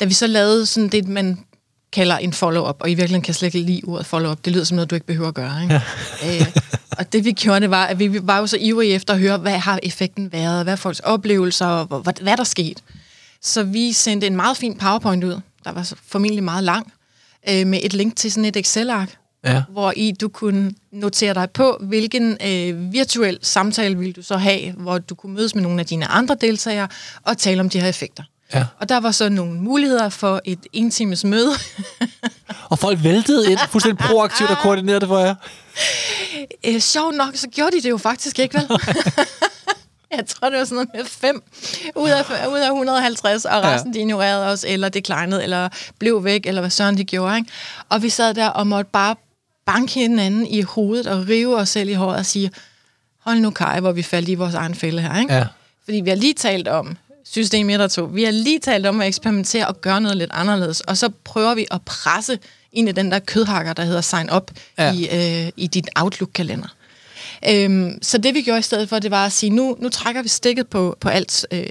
S5: da vi så lavede sådan det, man kalder en follow-up, og i virkeligheden kan jeg slet ikke lide ordet follow-up. Det lyder som noget, du ikke behøver at gøre. Ikke? Ja. Øh, og det vi gjorde, det var, at vi var jo så ivrige efter at høre, hvad har effekten været, hvad er folks oplevelser, og hvad, hvad er der sket. Så vi sendte en meget fin PowerPoint ud, der var formentlig meget lang, øh, med et link til sådan et Excel-ark,
S6: Ja.
S5: hvor i du kunne notere dig på, hvilken øh, virtuel samtale ville du så have, hvor du kunne mødes med nogle af dine andre deltagere og tale om de her effekter.
S6: Ja.
S5: Og der var så nogle muligheder for et en times møde. <laughs>
S6: Og folk væltede ind, fuldstændig proaktivt og koordinerede det for jer. <laughs>
S5: øh, sjovt nok, så gjorde de det jo faktisk ikke, vel? <laughs> Jeg tror, det var sådan noget med fem ud af, ud af 150, og resten ja. de ignorerede os, eller declinede, eller blev væk, eller hvad søren de gjorde. Ikke? Og vi sad der og måtte bare banke hinanden i hovedet og rive os selv i håret og sige, hold nu kaj, hvor vi faldt i vores egen fælde her. Ikke?
S6: Ja.
S5: Fordi vi har lige talt om system 1 og 2. Vi har lige talt om at eksperimentere og gøre noget lidt anderledes. Og så prøver vi at presse ind i den der kødhakker, der hedder sign up
S6: Ja.
S5: i, øh, i dit Outlook-kalender. Øhm, så det vi gjorde i stedet for, det var at sige, nu, nu trækker vi stikket på, på alt øh,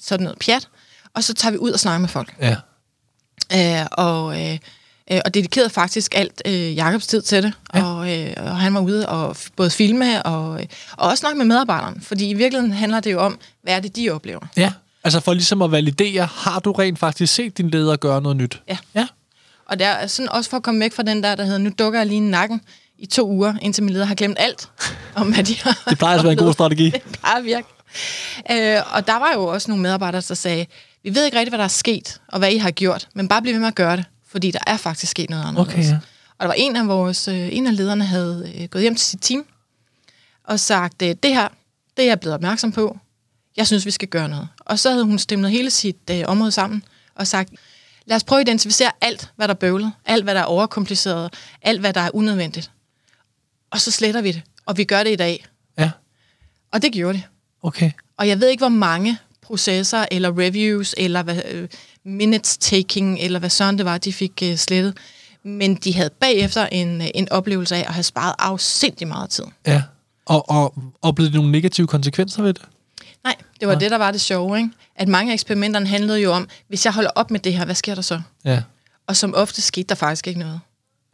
S5: sådan noget pjat, og så tager vi ud og snakker med folk.
S6: Ja.
S5: Øh, og, øh, øh, og dedikerede faktisk alt øh, Jakobs tid til det.
S6: Ja.
S5: Og, øh, og han var ude og f- både filme og, øh, og også snakke med medarbejderne. Fordi i virkeligheden handler det jo om, hvad er det, de oplever.
S6: Ja. Altså for ligesom at validere, har du rent faktisk set din leder gøre noget nyt?
S5: Ja.
S6: Ja.
S5: Og der er sådan også for at komme væk fra den der, der hedder, nu dukker jeg lige nakken i to uger, indtil min leder har glemt alt om, hvad de har
S6: Det plejer altså at være en god strategi. <laughs>
S5: Det plejer at virke. Øh, og der var jo også nogle medarbejdere, der sagde, vi ved ikke rigtigt, hvad der er sket, og hvad I har gjort, men bare bliv ved med at gøre det, fordi der er faktisk sket noget anderledes.
S6: Okay, ja.
S5: Og der var en af vores, øh, en af lederne havde øh, gået hjem til sit team, og sagt, øh, det her, det er jeg blevet opmærksom på, jeg synes, vi skal gøre noget. Og så havde hun stemlet hele sit øh, område sammen, og sagt, lad os prøve at identificere alt, hvad der er bøvlet, alt, hvad der er overkompliceret, alt, hvad der er unødvendigt. Og så sletter vi det, og vi gør det i dag.
S6: Ja.
S5: Og det gjorde de.
S6: Okay.
S5: Og jeg ved ikke, hvor mange processer, eller reviews, eller hvad, øh, minutes taking, eller hvad sådan det var, de fik øh, slettet. Men de havde bagefter en, øh, en oplevelse af at have sparet afsindig meget tid.
S6: Ja. Og, og oplevede nogle negative konsekvenser ved det?
S5: Nej, det var det, der var det sjove, ikke? At mange af eksperimenterne handlede jo om, hvis jeg holder op med det her, hvad sker der så?
S6: Ja.
S5: Og som ofte skete der faktisk ikke noget.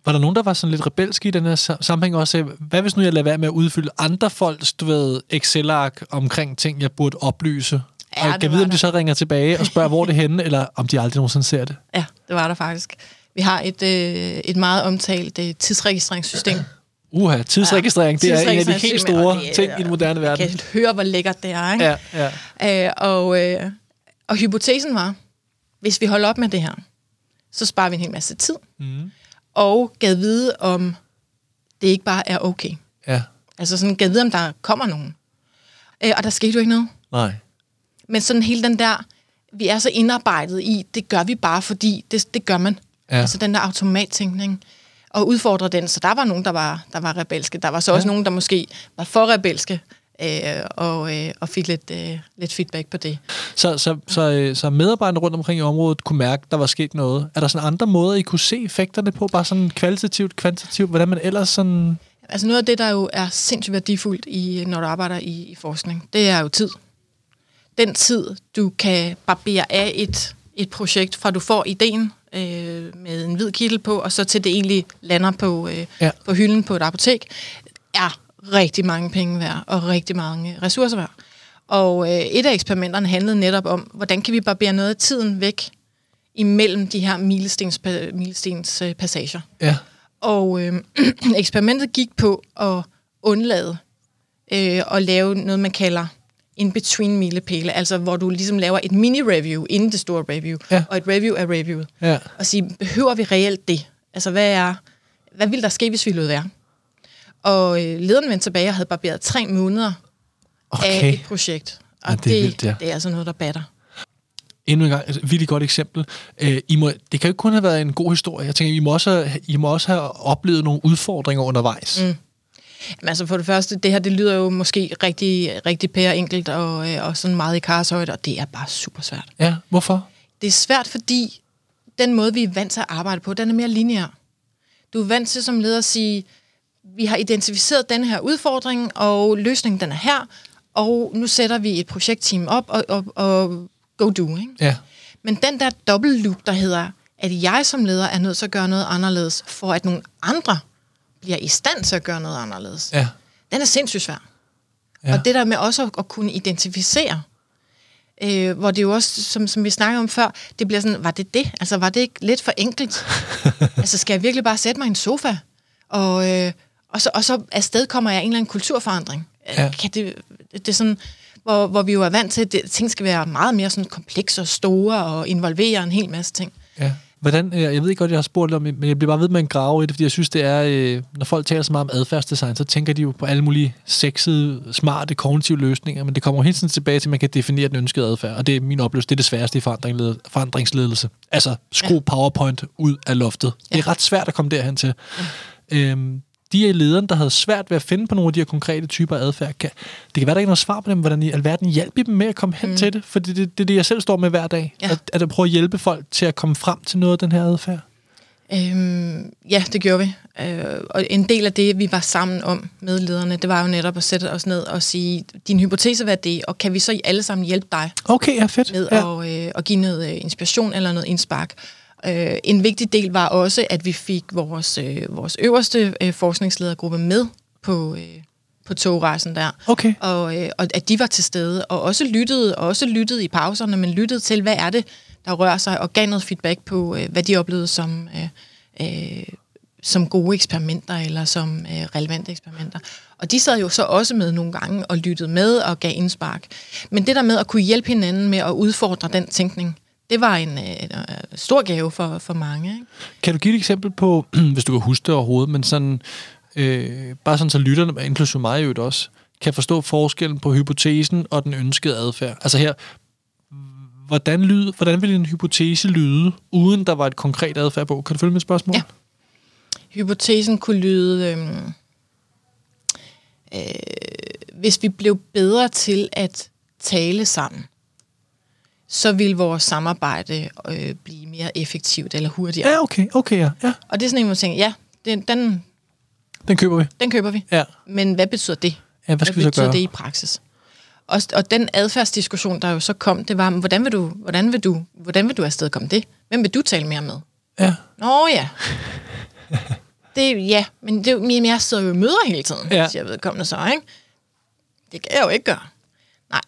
S6: Var der nogen, der var sådan lidt rebelske i den her sam- sammenhæng også? Hvad hvis nu jeg lader være med at udfylde andre folks, du ved, Excel-ark omkring ting, jeg burde oplyse?
S5: Ja,
S6: og jeg kan vide, om de så ringer tilbage og spørger, hvor det er <laughs> henne, eller om de aldrig nogensinde ser det.
S5: Ja, det var der faktisk. Vi har et, øh, et meget omtalt øh, tidsregistreringssystem. <clears throat>
S6: Uha, tidsregistrering, det er en af de helt store
S5: det
S6: ting i den moderne
S5: Jeg
S6: verden.
S5: kan høre, hvor lækkert det er, ikke?
S6: Ja, ja.
S5: Øh, og, øh, og hypotesen var, hvis vi holder op med det her, så sparer vi en hel masse tid,
S6: Mm.
S5: og gav vide, om det ikke bare er okay.
S6: Ja,
S5: Altså sådan, gav vide, om der kommer nogen. Øh, og der skete jo ikke noget.
S6: nej.
S5: Men sådan hele den der, vi er så indarbejdet i, det gør vi bare, fordi det, det gør man.
S6: Ja.
S5: Altså den der automattænkning. Og udfordre den. Så der var nogen, der var, der var rebelske. Der var så også nogen, der måske var for rebelske. Øh, og, øh, og fik lidt, øh, lidt feedback på det.
S6: Så, så, så, øh, så medarbejderne rundt omkring i området kunne mærke, at der var sket noget. Er der sådan andre måder, I kunne se effekterne på? Bare sådan kvalitativt, kvantitativt? Hvordan man ellers sådan...
S5: Altså noget af det, der jo er sindssygt værdifuldt, i, når du arbejder i, i forskning, det er jo tid. Den tid, du kan barbere af et, et projekt, fra du får ideen øh, med en hvid kittel på, og så til det egentlig lander på, øh,
S6: Ja.
S5: på hylden på et apotek, er rigtig mange penge værd, og rigtig mange ressourcer værd. Og øh, et af eksperimenterne handlede netop om, hvordan kan vi barbere noget af tiden væk imellem de her milestens, milestens øh, passager.
S6: Ja.
S5: Og øh, <clears throat> eksperimentet gik på at undlade øh, at lave noget, man kalder in between milepæle, altså hvor du ligesom laver et mini-review inden det store review,
S6: Ja.
S5: og et review af reviewet.
S6: Ja.
S5: Og sige, behøver vi reelt det? Altså, hvad er, hvad ville der ske, hvis vi lod være? Og øh, lederen vendte tilbage og havde barberet tre måneder okay. af et projekt. Og
S6: Ja, det er vildt, ja.
S5: det er altså noget, der batter.
S6: Endnu en gang, altså, et virkelig godt eksempel. Øh, I må, det kan jo ikke kun have været en god historie. Jeg tænker, I må også, I må også have oplevet nogle udfordringer undervejs. Mm.
S5: Men altså for det første, det her, det lyder jo måske rigtig, rigtig pære enkelt og, øh, og sådan meget i karshøjde, og det er bare super svært.
S6: Ja, hvorfor?
S5: Det er svært, fordi den måde, vi er vant til at arbejde på, den er mere lineær. Du er vant til som leder at sige, vi har identificeret den her udfordring, og løsningen den er her, og nu sætter vi et projektteam op, og, og, og go do, ikke?
S6: Ja.
S5: Men den der dobbelt loop, der hedder, at jeg som leder er nødt til at gøre noget anderledes, for at nogle andre bliver i stand til at gøre noget anderledes,
S6: Ja.
S5: den er sindssygt svær.
S6: Ja.
S5: Og det der med også at, at kunne identificere, øh, hvor det jo også, som, som vi snakkede om før, det bliver sådan, var det det? Altså, var det ikke lidt for enkelt? <laughs> altså, skal jeg virkelig bare sætte mig i en sofa? Og, øh, og, så, og så afsted kommer jeg en eller anden kulturforandring.
S6: Ja.
S5: Ja. Kan det, det er sådan, hvor, hvor vi jo er vant til, at det, ting skal være meget mere sådan komplekse og store og involvere en hel masse ting.
S6: Ja. Hvordan, øh, jeg ved ikke godt, jeg har spurgt om, men jeg bliver bare ved med en grave i det, fordi jeg synes, det er, øh, når folk taler så meget om adfærdsdesign, så tænker de jo på alle mulige sexede, smarte, kognitive løsninger, men det kommer jo hele tiden tilbage til, at man kan definere den ønskede adfærd, og det er min oplevelse, det er det sværeste i forandringsled- forandringsledelse. Altså, skru ja. PowerPoint ud af loftet. Ja. Det er ret svært at komme derhen til. Ja. Øhm, de er lederen, der havde svært ved at finde på nogle af de her konkrete typer adfærd. Kan, det kan være, der ikke er noget svar på dem, hvordan i alverden hjælper I dem med at komme hen mm. til det, for det, det, det er det, jeg selv står med hver dag.
S5: Ja.
S6: At, at jeg prøver at hjælpe folk til at komme frem til noget af den her adfærd.
S5: Øhm, ja, det gjorde vi. Øh, og en del af det, vi var sammen om med lederne, det var jo netop at sætte os ned og sige, din hypotese, hvad er det, og kan vi så alle sammen hjælpe dig
S6: Okay, ja, fedt.
S5: med
S6: ja.
S5: at, øh, at give noget øh, inspiration eller noget indspark. Øh, en vigtig del var også, at vi fik vores, øh, vores øverste øh, forskningsledergruppe med på, øh, på togrejsen der.
S6: Okay.
S5: Og, øh, og at de var til stede, og også lyttede, og også lyttede i pauserne, men lyttede til, hvad er det, der rører sig, og gav noget feedback på, øh, hvad de oplevede som, øh, øh, som gode eksperimenter, eller som øh, relevante eksperimenter. Og de sad jo så også med nogle gange og lyttede med og gav indspark. Men det der med at kunne hjælpe hinanden med at udfordre den tænkning, det var en øh, en, øh, stor gave for, for mange. Ikke?
S6: Kan du give et eksempel på, <clears throat> hvis du kan huske det overhovedet, men sådan, øh, bare sådan så lytterne, inklusive mig jo også, kan forstå forskellen på hypotesen og den ønskede adfærd. Altså her, hvordan, lyde, hvordan vil en hypotese lyde, uden der var et konkret adfærd på? Kan du følge mit spørgsmål?
S5: Ja. Hypotesen kunne lyde, øh, øh, hvis vi blev bedre til at tale sammen, så ville vores samarbejde øh, blive mere effektivt eller hurtigere.
S6: Ja, okay, okay, ja. ja.
S5: Og det er sådan en, man tænker, ja, den, den,
S6: Den køber vi.
S5: den køber vi.
S6: Ja.
S5: Men hvad betyder det?
S6: Ja, hvad skal vi så
S5: betyder
S6: gøre?
S5: det i praksis? Og, og den adfærdsdiskussion, der jo så kom, det var, hvordan vil du, hvordan vil du, hvordan vil du afsted komme det? Hvem vil du tale mere med?
S6: Ja.
S5: Nå ja. Det, ja, men det, men jeg sidder jo i møder hele tiden,
S6: ja.
S5: siger vedkommende så, ikke? Det kan jeg jo ikke gøre. Nej.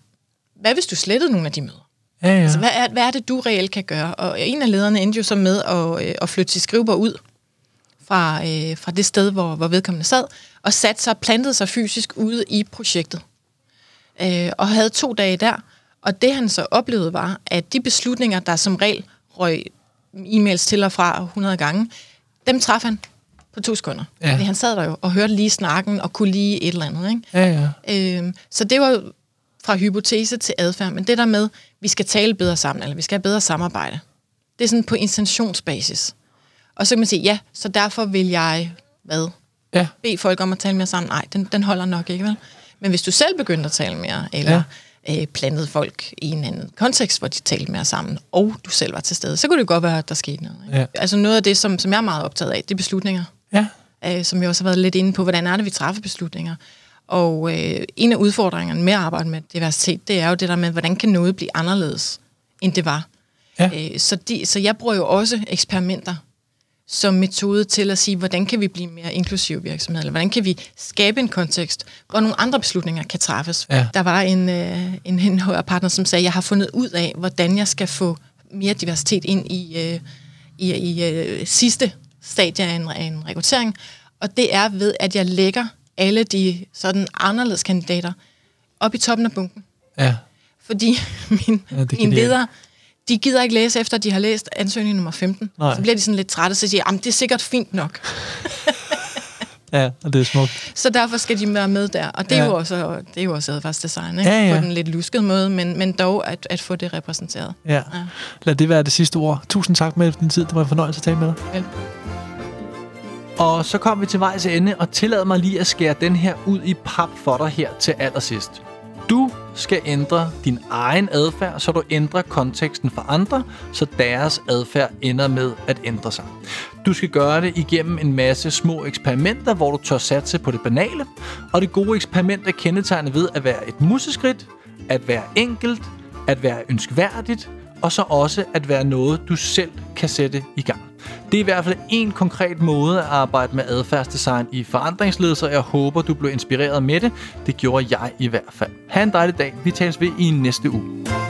S5: Hvad hvis du slettede nogle af de møder?
S6: Ja, ja.
S5: Altså, hvad er, hvad er det, du reelt kan gøre? Og en af lederne endte jo så med at, øh, at flytte sit skrivebord ud fra, øh, fra det sted, hvor, hvor vedkommende sad, og satte sig og plantede sig fysisk ude i projektet. Øh, og havde to dage der. Og det han så oplevede var, at de beslutninger, der som regel røg e-mails til og fra 100 gange, dem traf han på to sekunder.
S6: Ja.
S5: Fordi han sad der jo og hørte lige snakken og kunne lige et eller andet. Ikke?
S6: Ja, ja.
S5: Øhm, så det var fra hypotese til adfærd, men det der med, vi skal tale bedre sammen, eller vi skal have bedre samarbejde, det er sådan på intentionsbasis. Og så kan man sige, ja, så derfor vil jeg, hvad,
S6: Ja.
S5: bede folk om at tale mere sammen. Nej, den, den holder nok ikke, vel? Men hvis du selv begyndte at tale mere, eller ja. øh, plantede folk i en anden kontekst, hvor de talte mere sammen, og du selv var til stede, så kunne det godt være, at der skete noget. Ikke?
S6: Ja.
S5: Altså noget af det, som, som jeg er meget optaget af, det er beslutninger.
S6: Ja.
S5: øh, som jeg også har været lidt inde på, hvordan er det, vi træffer beslutninger. Og øh, en af udfordringerne med at arbejde med diversitet, det er jo det der med, hvordan kan noget blive anderledes, end det var.
S6: Ja.
S5: Øh, så, de, så jeg bruger jo også eksperimenter som metode til at sige, hvordan kan vi blive mere inklusiv virksomhed, eller hvordan kan vi skabe en kontekst, hvor nogle andre beslutninger kan træffes.
S6: Ja.
S5: Der var en, øh, en, en HR-partner, som sagde, jeg har fundet ud af, hvordan jeg skal få mere diversitet ind i, øh, i, i øh, sidste stadie af en, af en rekruttering, og det er ved, at jeg lægger alle de sådan anderledes kandidater op i toppen af bunken.
S6: Ja.
S5: Fordi <laughs> min,
S6: Ja,
S5: ja,
S6: kan
S5: mine de gider ikke læse efter, de har læst ansøgning nummer 15.
S6: Nej.
S5: Så bliver de sådan lidt trætte, så siger de, "Jamen, det er sikkert fint nok. <laughs>
S6: Ja, og det er smukt.
S5: Så derfor skal de være med der. Og det er,
S6: Ja.
S5: jo, også, det er jo også adfærdsdesign, ikke?
S6: Ja, ja.
S5: på den lidt luskede måde, men, men dog at, at få det repræsenteret.
S6: Ja. Lad det være det sidste ord. Tusind tak med din tid. Det var en fornøjelse at tale med dig.
S5: Vel?
S2: Og så kom vi til vejs ende, og tillad mig lige at skære den her ud i pap for dig her til allersidst. Du skal ændre din egen adfærd, så du ændrer konteksten for andre, så deres adfærd ender med at ændre sig. Du skal gøre det igennem en masse små eksperimenter, hvor du tør satse på det banale. Og det gode eksperiment er kendetegnet ved at være et museskridt, at være enkelt, at være ønskværdigt, og så også at være noget, du selv kan sætte i gang. Det er i hvert fald en konkret måde at arbejde med adfærdsdesign i forandringsledelse, og jeg håber, du blev inspireret med det. Det gjorde jeg i hvert fald. Ha' en dejlig dag. Vi tales ved i næste uge.